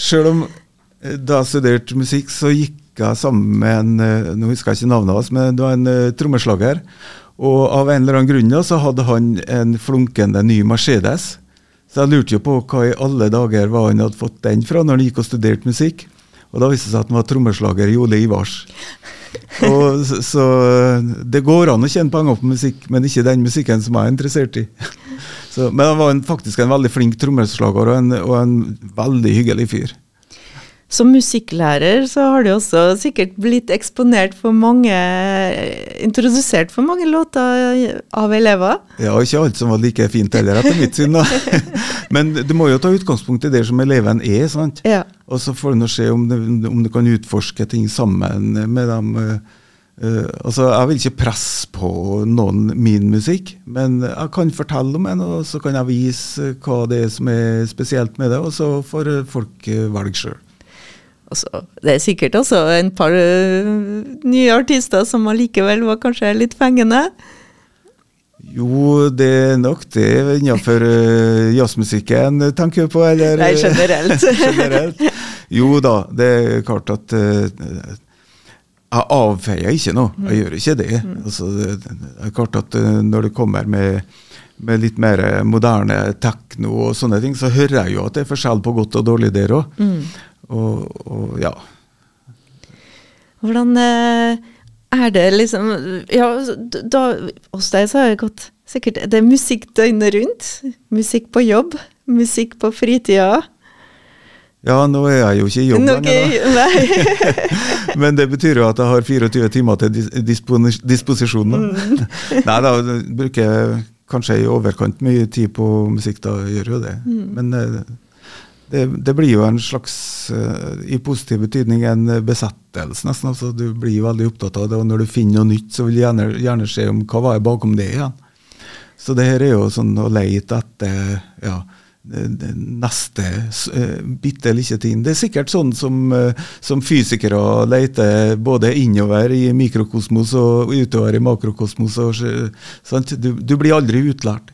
Selv om da jeg studerte musikk, så gikk jeg sammen med en nå husker jeg ikke navnet hans, men det var en trommeslager. Og av en eller annen grunn så hadde han en flunkende ny Mercedes. Så jeg lurte jo på hva i alle dager var han hadde fått den fra når han gikk og studerte musikk. Og da viste det seg at han var trommeslager i Ole Ivars. Og så, så, det går an å tjene penger på musikk, men ikke den musikken som jeg er interessert i. Så, men han var en, faktisk en veldig flink trommeslager og en, og en veldig hyggelig fyr. Som musikklærer så har du også sikkert blitt eksponert for mange Introdusert for mange låter av elever? Ja, ikke alt som var like fint heller, etter mitt syn. da. Men du må jo ta utgangspunkt i det som eleven er. sant? Ja. Og så får du se om, om du kan utforske ting sammen med dem. Uh, altså, Jeg vil ikke presse på noen min musikk, men jeg kan fortelle om en, og så kan jeg vise hva det er som er spesielt med det, og så får folk velge sjøl. Altså, det er sikkert også en par uh, nye artister som allikevel var kanskje litt fengende? Jo, det er nok det innenfor uh, jazzmusikken, tenker du på? Eller? Nei, generelt. generelt. Jo da, det er klart at uh, jeg avfeier ikke noe. Jeg mm. gjør ikke det. Mm. Altså, det, er klart at når det kommer med, med, litt mer moderne tekno og sånne ting, så hører jeg jo at det er forskjell på godt og dårlig der òg. Og, og, ja. Hvordan eh, er det liksom Ja, da, hos deg så har jeg gått sikkert Det er musikk døgnet rundt. Musikk på jobb. Musikk på fritida. Ja, nå er jeg jo ikke i jobb lenger. Men det betyr jo at jeg har 24 timer til disposisjon. Da. Nei da, bruker jeg kanskje i overkant mye tid på musikk, da gjør jo det. Mm. Men eh, det, det, blir jo en slags, uh, i positiv betydning, en besettelse, nesten. altså Du blir veldig opptatt av det, og når du finner noe nytt, så vil du gjerne, gjerne se om hva var bakom det igjen. Så det her er jo sånn å leite etter ja, neste uh, bitte lille ting. Det er sikkert sånn som, uh, som fysikere leter både innover i mikrokosmos og utover i makrokosmos. Og, du, du, blir aldri utlært.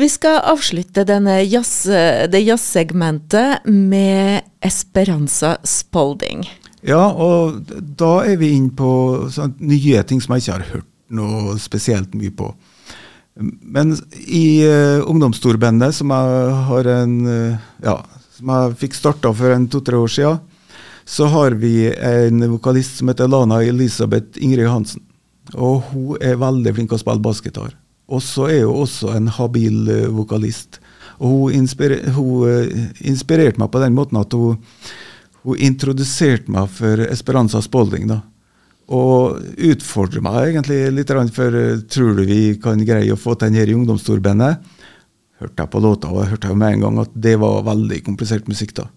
Vi skal avslutte jazz, det jazzsegmentet med Esperanza Spalding. Ja, og da er vi inne på sånn, nye ting som jeg ikke har hørt noe spesielt mye på. Men i uh, ungdomsstorbandet, som jeg har en uh, ja, som jeg fikk starta for en to-tre år siden, så har vi en vokalist som heter Lana Elisabeth Ingrid Hansen. Og hun er veldig flink til å spille bassgitar. Og så er hun også en habil uh, vokalist. Og hun, inspirer, hun uh, inspirerte meg på den måten at hun, hun introduserte meg for Esperanza Spalding. da. Og utfordrer meg egentlig litt, for uh, tror du vi kan greie å få til den her i ungdomstorbandet? Hørte jeg på låta, og jeg hørte med en gang at det var veldig komplisert musikk. da.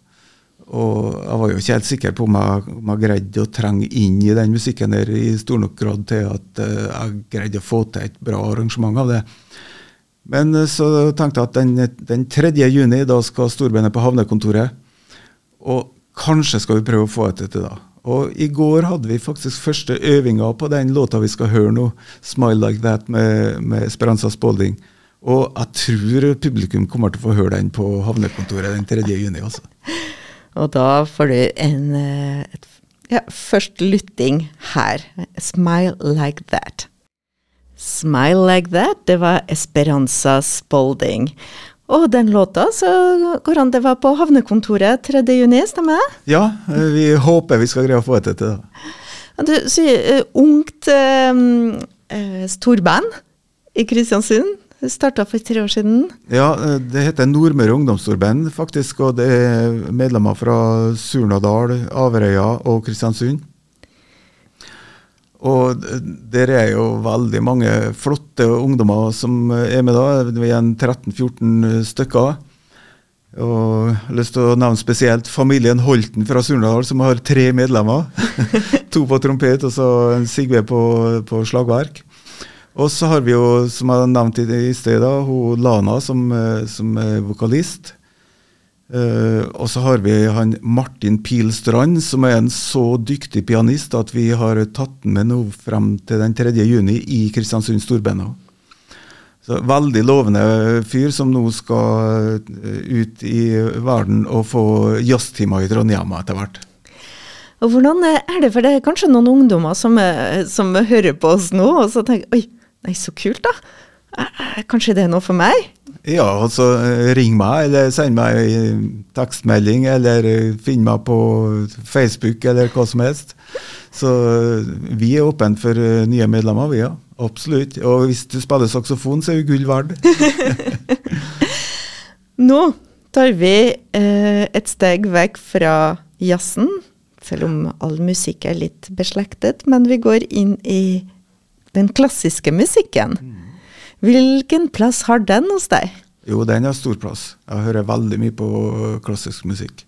Og jeg var jo ikke helt sikker på om jeg, om jeg greide å trenge inn i den musikken der i stor nok grad til at uh, jeg greide å få til et bra arrangement av det. Men uh, så tenkte jeg at den, den 3. juni da skal storbandet på havnekontoret. Og kanskje skal vi prøve å få det til da. Og i går hadde vi faktisk første øvinga på den låta vi skal høre nå, 'Smile Like That' med, med Esperanza Spalding. Og jeg tror publikum kommer til å få høre den på havnekontoret den 3. juni. altså. Og da får du en eh, et, ja, først lytting her. 'Smile Like That'. 'Smile Like That', det var Esperanza Spalding. Og den låta, så går an det var på havnekontoret 3. juni, stemmer det? Ja, vi håper vi skal greie å få det til. Du sier uh, ungt uh, uh, storband i Kristiansund. Starta for tre år siden? Ja, eh, det heter Nordmøre Ungdomsstorband, faktisk. Og det er medlemmer fra Surnadal, Averøya og Kristiansund. Og der er jo veldig mange flotte ungdommer som er med da. Vi er 13-14 stykker. Og jeg har lyst til å nevne spesielt familien Holten fra Surnadal, som har tre medlemmer. to på trompet og så Sigve på, på slagverk. Og så har vi jo, som jeg nevnte i sted, hun Lana som, eh, som er vokalist. Uh, og så har vi han Martin Pilstrand, som er en så dyktig pianist at vi har tatt den med nå frem til den 3. juni i Kristiansund Storbena. Så Veldig lovende fyr som nå skal eh, ut i verden og få jazztimer i Trondheim etter hvert. Og Hvordan er det, for det er kanskje noen ungdommer som, som hører på oss nå og så tenker oi, Nei, så kult, da. Kanskje det er noe for meg? Ja, altså ring meg, eller send meg en tekstmelding, eller finn meg på Facebook, eller hva som helst. Så vi er åpne for nye medlemmer, vi, ja. Absolutt. Og hvis du spiller saksofon, så er du gull verd. Nå tar vi eh, et steg vekk fra jazzen, selv om all musikk er litt beslektet, men vi går inn i den klassiske musikken. Hvilken plass har den hos deg? Jo, den har stor plass. Jeg hører veldig mye på klassisk musikk.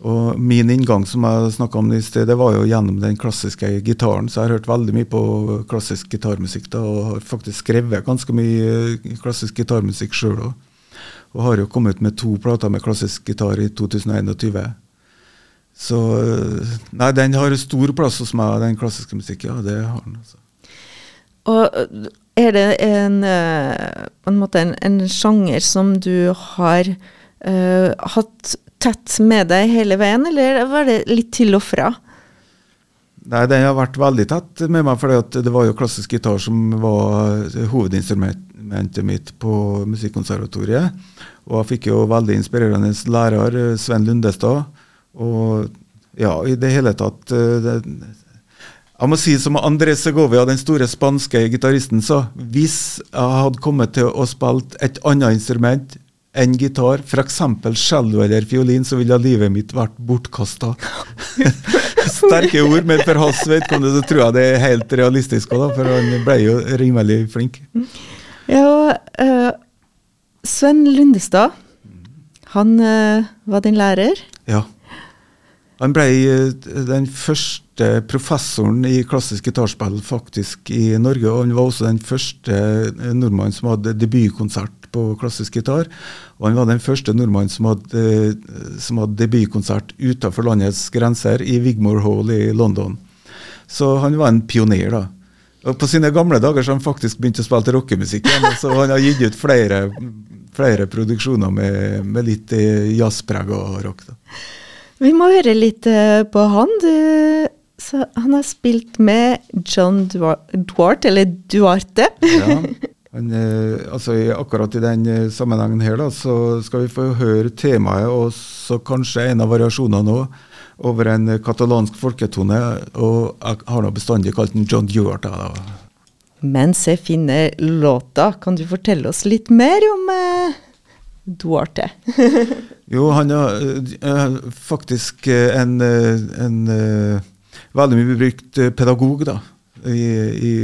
Og min inngang som jeg snakka om i sted, det var jo gjennom den klassiske gitaren. Så jeg har hørt veldig mye på klassisk gitarmusikk da, og har faktisk skrevet ganske mye klassisk gitarmusikk sjøl òg. Og har jo kommet med to plater med klassisk gitar i 2021. Så nei, den har stor plass hos meg, den klassiske musikken. Ja, det har den. altså. Og er det en, eh, en måte en, en sjanger som du har uh, hatt tett med deg hele veien, eller var det litt til og fra? Nei, den har vært veldig tett med meg, for det var jo klassisk gitar som var hovedinstrumentet mitt på Musikkonservatoriet. Og jeg fikk jo veldig inspirerende lærer, Sven Lundestad. Og ja, i det hele tatt det, Jeg må si som Andrés Segovia, den store spanske gitaristen, sa. Hvis jeg hadde kommet til å spille et annet instrument enn gitar, f.eks. cello eller fiolin, så ville livet mitt vært bortkasta. Sterke ord, men for hans vedkommende så tror jeg det er helt realistisk òg, for han ble jo rimelig flink. Ja, uh, Sven Lundestad, han uh, var din lærer? Ja. Han ble uh, den første professoren i klassisk gitarspill faktisk i Norge, og han var også den første nordmannen som hadde debutkonsert på klassisk gitar. Og han var den første nordmannen som hadde, som hadde debutkonsert utenfor landets grenser, i Wigmore Hall i London. Så han var en pioner, da. Og På sine gamle dager så han faktisk begynt å spille rockemusikk igjen. Så han har gitt ut flere, flere produksjoner med, med litt eh, jazzpreg og rock. Da. Vi må høre litt eh, på han. Du, han har spilt med John Duarte, eller Duarte. Ja. Men, eh, altså, akkurat i den eh, sammenhengen her da, så skal vi få høre temaet, og så kanskje en av variasjonene òg, over en katalansk folketone. Og jeg har nå bestandig kalt den John Duarte. Da. Mens jeg finner låta, kan du fortelle oss litt mer om eh, Duarte? jo, han er uh, faktisk en, en uh, veldig mye brukt pedagog da, i, i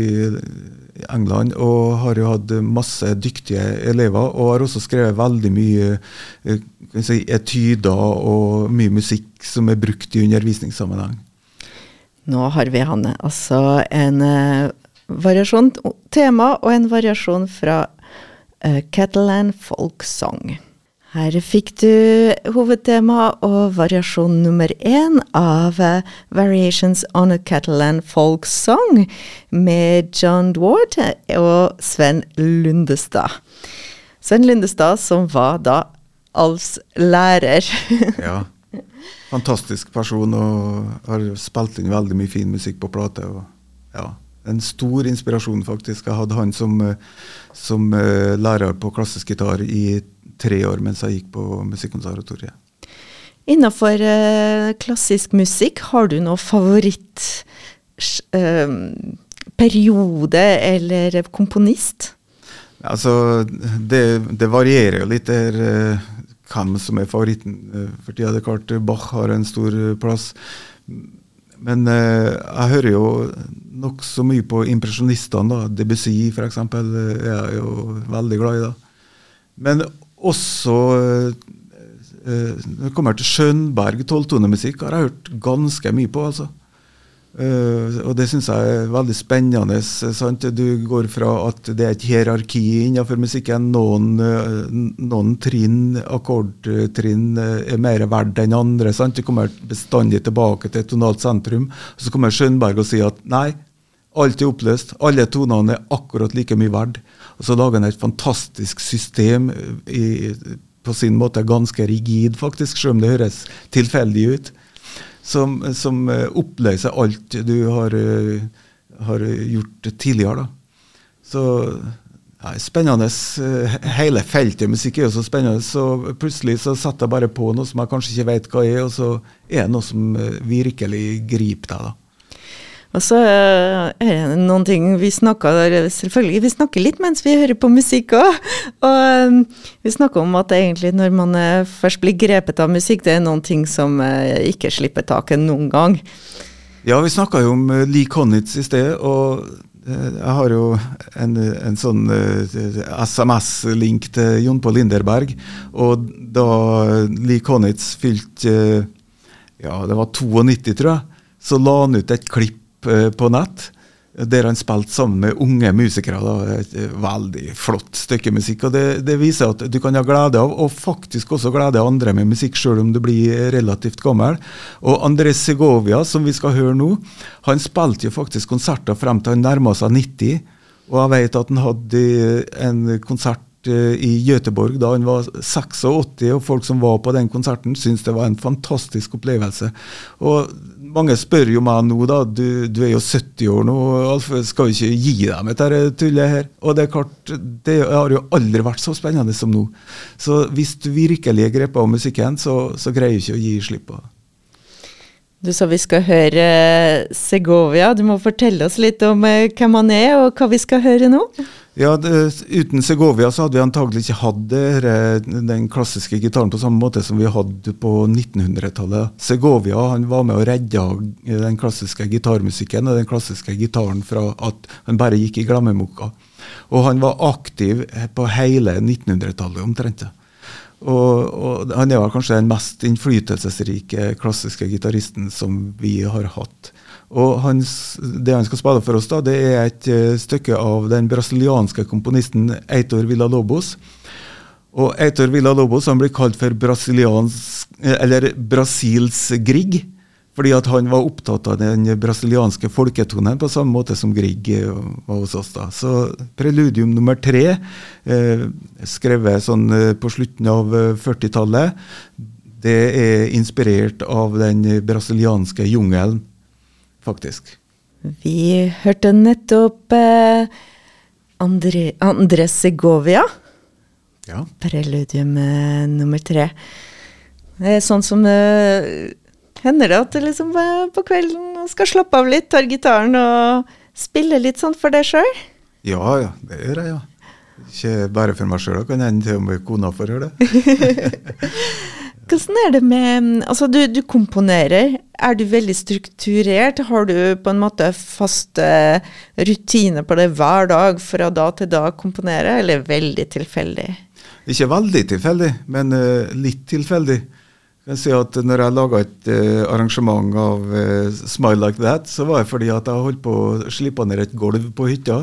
England og har jo hatt masse dyktige elever. Og har også skrevet veldig mye eh, si, etyder og mye musikk som er brukt i undervisningssammenheng. Nå har vi Hanne, altså en uh, variasjon tema og en variasjon fra uh, Catalan folk song. Her fikk du hovedtema og variasjon nummer én av Variations on a Catalan Folk Song med John Dward og Sven Lundestad. Sven Lundestad som var da Alfs lærer. ja. Fantastisk person og har spilt inn veldig mye fin musikk på plate. og ja, En stor inspirasjon, faktisk. Jeg hadde han som, eh, som uh, lærer på klassisk gitar i tre år mens jeg gikk på Musikkonservatoriet. Innenfor uh, klassisk musikk, har du noe favorittperiode eh, eller komponist? Altså, det, det varierer jo litt der uh, hvem som er favoritten. For tida det er klart Bach har en stor plass. Men jeg hører jo nokså mye på impresjonistene. da, Debussy f.eks. er jeg jo veldig glad i. da. Men også uh, Når det kommer til Skjønberg tolvtonemusikk, har jeg hørt ganske mye på. altså. Uh, og det syns jeg er veldig spennende. Sant? Du går fra at det er et hierarki innenfor musikken. Noen, noen trinn, akkordtrinn, er mer verdt enn andre. Sant? Du kommer bestandig tilbake til et tonalt sentrum. Så kommer Skjønberg og sier at nei, alt er oppløst. Alle tonene er akkurat like mye verdt. Og så lager han et fantastisk system, i, på sin måte ganske rigid, faktisk, selv om det høres tilfeldig ut, som, som eh, oppløser alt du har, eh, har gjort tidligere. Da. Så ja, spennende. Eh, hele feltet musikk er jo så spennende. Så plutselig så setter jeg bare på noe som jeg kanskje ikke vet hva er, og så er det noe som virkelig griper deg. da. Og så er det noen ting vi snakker Selvfølgelig, vi snakker litt mens vi hører på musikk òg. Og um, vi snakker om at egentlig når man eh, først blir grepet av musikk, det er noen ting som eh, ikke slipper taket noen gang. Ja, vi snakka jo om eh, Lee Connitz i sted, og jeg har jo en, en sånn SMS-link til Jon Pål Linderberg. Og da Lee Connitz fylte ja, det var 92, tror jeg, så la han ut et klipp Eh, på nett. Der han spilte sammen med unge musikere. Da. Et veldig flott stykke musikk. og det, det, viser at du kan ha glede av, og faktisk også glede av andre med musikk, selv om du blir relativt gammel. Og Andres Segovia, som vi skal høre nå, han spilte jo faktisk konserter frem til han nærma seg 90. Og jeg vet at han hadde en konsert Eh, i Göteborg da han var 86, og folk som var på den konserten, syntes det var en fantastisk opplevelse. Og mange spør jo meg nå, da, du, du er jo 70 år nå, Alf, skal vi ikke gi deg med dette tullet her? Og det er klart, det har jo aldri vært så spennende som nå. Så hvis du virkelig er grepet av musikken, så, så greier du ikke å gi slipp på det. Du sa vi skal høre Segovia. Du må fortelle oss litt om eh, hvem han er, og hva vi skal høre nå. Ja, det, Uten Segovia så hadde vi antagelig ikke hatt det, den klassiske gitaren på samme måte som vi hadde på 1900-tallet. Segovia han var med og redda den klassiske gitarmusikken og den klassiske gitaren fra at han bare gikk i glemmeboka. Og han var aktiv på hele 1900-tallet omtrent. Og, og, han er kanskje den mest innflytelsesrike klassiske gitaristen som vi har hatt. Og hans, Det han skal spille for oss, da, det er et uh, stykke av den brasilianske komponisten Eitor Villa-Lobos. Og Eitor Villa-Lobos han blir kalt for eh, eller Brasils Grieg. Fordi at han var opptatt av den brasilianske folketonen på samme måte som Grieg eh, var hos oss. da. Så preludium nummer tre, eh, skrevet sånn på slutten av 40-tallet, det er inspirert av den brasilianske jungelen faktisk. Vi hørte nettopp eh, André, Andres Segovia. Ja. Preludium eh, nummer tre. Det er sånn som eh, hender det at du liksom eh, på kvelden skal slappe av litt, tar gitaren og spille litt sånn for deg sjøl? Ja, ja, det gjør jeg, ja. Ikke bare for meg sjøl, kan hende til og med kona får høre det. Hvordan er det med Altså, du, du, komponerer. Er du veldig strukturert? Har du på en måte faste rutiner på det hver dag fra da til da komponere, eller veldig tilfeldig? Ikke veldig tilfeldig, men uh, litt tilfeldig. Kan si at når jeg laga et uh, arrangement av uh, Smile Like That, så var det fordi at jeg holdt på å slippe ned et gulv på hytta.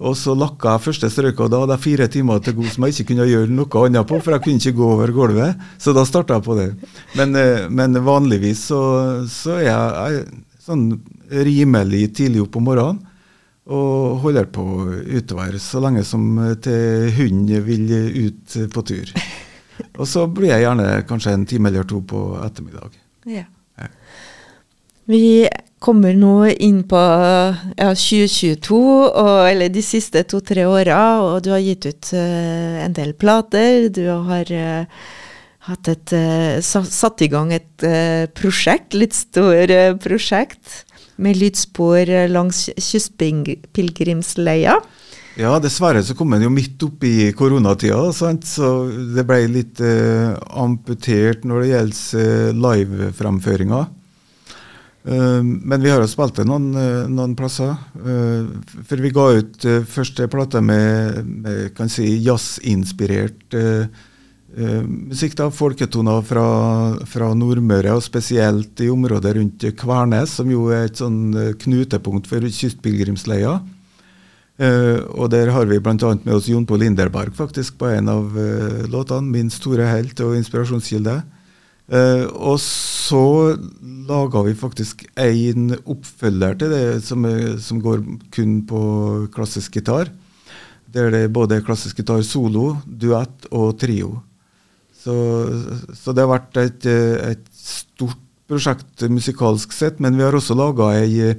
Og så lakka jeg første strøket, og da hadde jeg fire timer til god som jeg ikke kunne gjøre noe annet på, for jeg kunne ikke gå over gulvet. Så da starta jeg på det. Men, eh, men vanligvis så, så, er jeg sånn rimelig tidlig opp om morgenen og holder på utover så lenge som til hunden vil ut på tur. Og så blir jeg gjerne kanskje en time eller to på ettermiddag. Ja. Vi kommer nå inn på ja, 2022, og, eller de siste to-tre åra, og du har gitt ut uh, en del plater. Du har uh, et, uh, satt i gang et prosjekt, litt stor prosjekt, med lydspor langs kystpilegrimsleia. Ja, dessverre så kom den jo midt oppi koronatida, sant? så det ble litt amputert når det gjelder livefremføringa. Uh, men vi har jo spilt det noen, uh, noen plasser. Uh, for vi ga ut første plate med, med kan si, jazzinspirert musikk. da, Folketoner fra, fra Nordmøre, og spesielt i området rundt Kvernes, som jo er et sånn knutepunkt for kystpilegrimsleia. Og der har vi bl.a. med oss Jon Pål Linderberg faktisk på en av låtene. Min store helt og inspirasjonskilde. Uh, og så laga vi faktisk en oppfølger til det som, som, går kun på klassisk gitar. Der det er både klassisk gitar solo, duett og trio. Så, så det har vært et, et, stort prosjekt musikalsk sett, men vi har også laga ei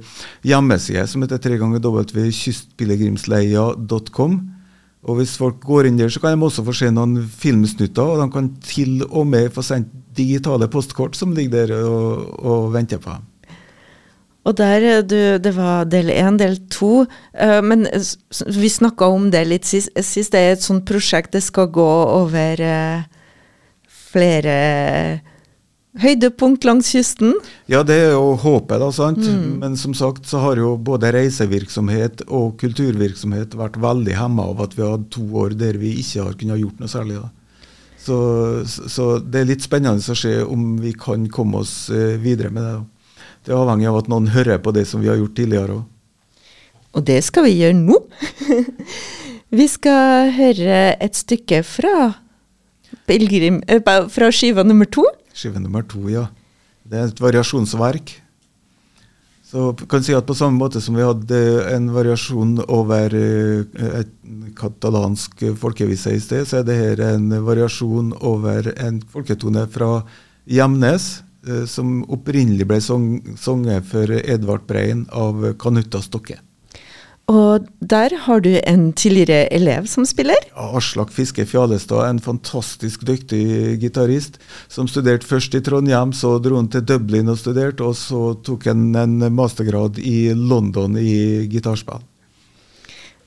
hjemmeside som heter tre ganger www.kystpilegrimsleia.com. Og Hvis folk går inn der, så kan de også få se noen filmsnutter, og de kan til og med få sendt digitale postkort som ligger der og, og venter på dem. Og der, eh, du, Det var del én, del to. Uh, men vi snakka om det litt sist, sist. Det er et sånt prosjekt det skal gå over uh, flere høydepunkt langs kysten? Ja, det er jo håpet, da. sant? Mm. Men som sagt så har jo både reisevirksomhet og kulturvirksomhet vært veldig hemma av at vi har hatt to år der vi ikke har kunnet gjort noe særlig. da. Så, så, det er litt spennende å se om vi kan komme oss eh, videre med det. da. Det er avhengig av at noen hører på det som vi har gjort tidligere òg. Og det skal vi gjøre nå. vi skal høre et stykke fra, Pilgrim, eh, fra skiva nummer to. Skive nummer to, ja. Det er et variasjonsverk. Så kan si at På samme måte som vi hadde en variasjon over eh, et katalansk folkevise i sted, så er det her en variasjon over en folketone fra Gjemnes, eh, som opprinnelig ble sunget for Edvard Brein av Kanutta Stokke. Og der har du en tidligere elev som spiller. Ja, Aslak Fiske Fjallestad, en fantastisk dyktig gitarist, som studerte først i Trondheim, så dro han til Dublin og studerte, og så tok han en mastergrad i London i gitarspill.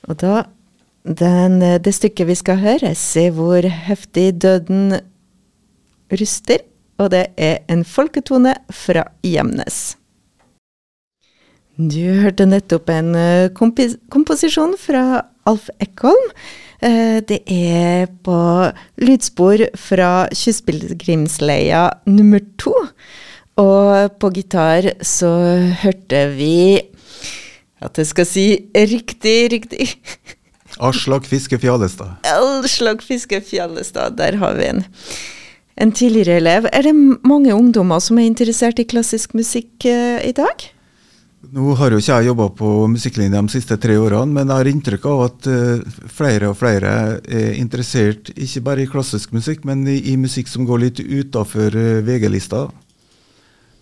Og da den, det stykket vi skal høre, se hvor heftig døden ruster, og det er en folketone fra Gjemnes. Du hørte nettopp en eh, komposisjon fra Alf Eckholm. Eh, det er på lydspor fra Kystpilegrimsleia nummer to. Og på gitar så hørte vi At jeg skal si riktig, riktig Aslak Fiske Fjallestad. Aslak Fiske Fjallestad, der har vi en. En tidligere elev. Er det mange ungdommer som er interessert i klassisk musikk uh, i dag? Nå har jo ikke jeg jobba på musikklinja de siste tre årene, men jeg har inntrykk av at uh, flere og flere er interessert ikke bare i klassisk musikk, men i, i musikk som går litt utafor uh, VG-lista.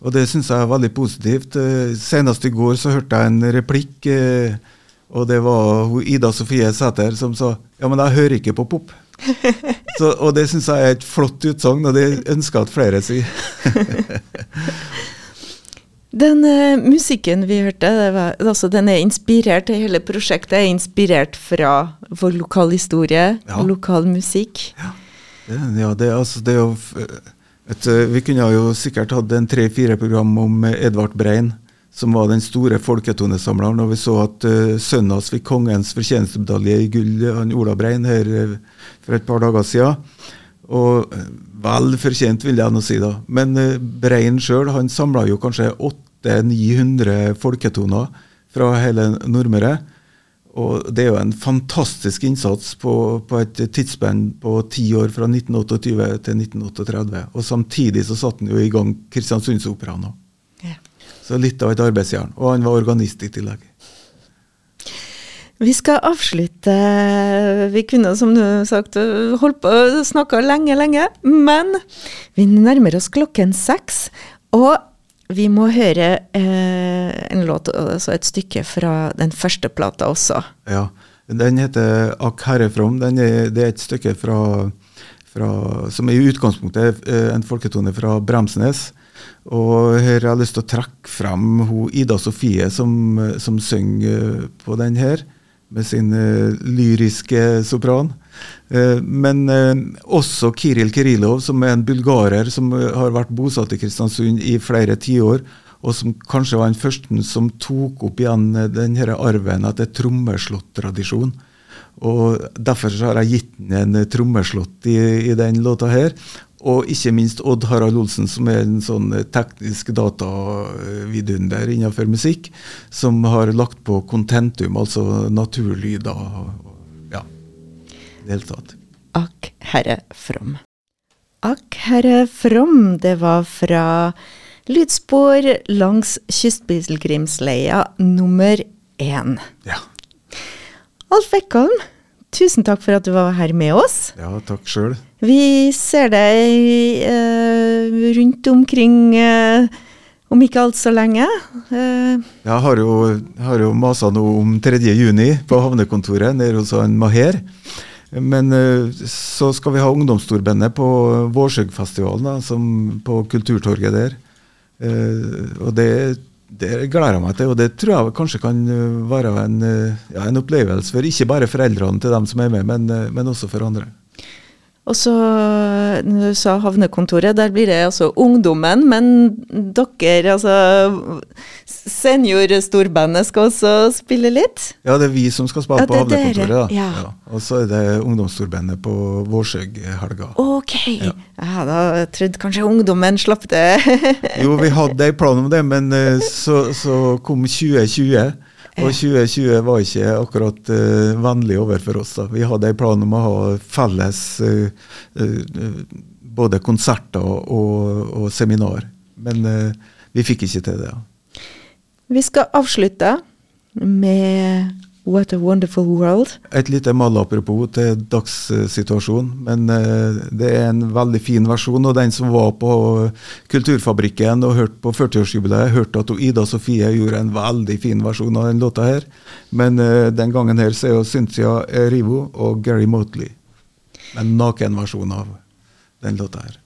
Og det syns jeg er veldig positivt. Uh, senest i går så hørte jeg en replikk, og det var Ida Sofie Sæther som sa ja, men jeg hører ikke på pop. så, og det syns jeg er et flott utsagn, og det ønsker jeg at flere sier. Den uh, musikken vi hørte, var, altså, den er inspirert, hele prosjektet er inspirert fra vår lokalhistorie, ja. lokal musikk. Ja, det, ja, det, altså, det er jo et, eh, Vi kunne jo sikkert hatt en tre-fire program om Edvard Brein, som var den store folketonesamleren. Og vi så at uh, sønnen hans fikk kongens fortjenestemedalje i gull, han Ola Brein, her uh, for et par dager siden. Og vel fortjent, vil jeg nå si. da. Men uh, Brein sjøl samla jo kanskje 800-900 folketoner fra hele Nordmøre. Og det er jo en fantastisk innsats på, på et tidsspenn på ti år, fra 1928 til 1938. Og samtidig så satte han jo i gang Kristiansundsoperaen òg. Ja. Så litt av et arbeidsjern. Og han var organist i tillegg. Vi skal avslutte. Vi kunne som du sagt holdt på å snakke lenge, lenge. Men vi nærmer oss klokken seks. Og vi må høre eh, en låt, altså et stykke fra den første plata også. Ja. Den heter 'Akk herrefrom'. Er, det er et stykke fra, fra, som i utgangspunktet er en folketone fra Bremsnes. Og her har jeg lyst til å trekke frem Ida Sofie som, som synger på den her, med sin uh, lyriske sopran. Eh, men eh, også Kiril Kirilov, som er en bulgarer som eh, har vært bosatt i Kristiansund i flere tiår, og som kanskje var den første som tok opp igjen denne arven etter trommeslåttradisjon. Og Derfor har jeg gitt den en trommeslått i, i den låta her. Og ikke minst Odd Harald Olsen, som er en sånn teknisk datavidunder innenfor musikk, som har lagt på kontentum, altså naturlyder det hele tatt. Akk herre from. Akk herre from, det var fra lydspor langs Kystpilegrimsleia nummer én. Ja. Alf Eckholm, tusen takk for at du var her med oss. Ja, takk sjøl. Vi ser deg uh, rundt omkring uh, om ikke alt så lenge. Uh, jeg har jo, har jo masa noe om 3. juni på havnekontoret nede hos Maher. Men eh, så skal vi ha ungdomstorbandet på Vårsøgfestivalen, på Kulturtorget der. Eh, og det, det gleder jeg meg til, og det tror jeg kanskje kan eh, være en, ja, en opplevelse for ikke bare foreldrene til dem som er med, men, men også for andre. Og så, når du sa havnekontoret, der blir det altså ungdommen, men dere, altså Seniorstorbandet skal også spille litt? Ja, det er vi som skal spille ja, på havnekontoret. da. Ja. Ja. Og så er det ungdomsstordbandet på Vårsøg-helga. Ok. Ja. Jeg hadde trodd kanskje ungdommen slapp det. jo, vi hadde en plan om det, men eh, så, så kom 2020. Og 2020 var ikke akkurat uh, vennlig overfor oss. da. Vi hadde en plan om å ha felles uh, uh, både konserter og, og, og seminar. Men vi fikk ikke til det. Ja. Vi skal avslutte med What a Wonderful World. Et lite malapropos til dagssituasjonen, men eh, det er en veldig fin versjon. Og den som var på Kulturfabrikken og hørte på 40-årsjubileet, hørte at Ida Sofie gjorde en veldig fin versjon av den låta her. Men eh, den gangen her så er jo Cynthia Erivo og Gary Motley. En nakenversjon av den låta her.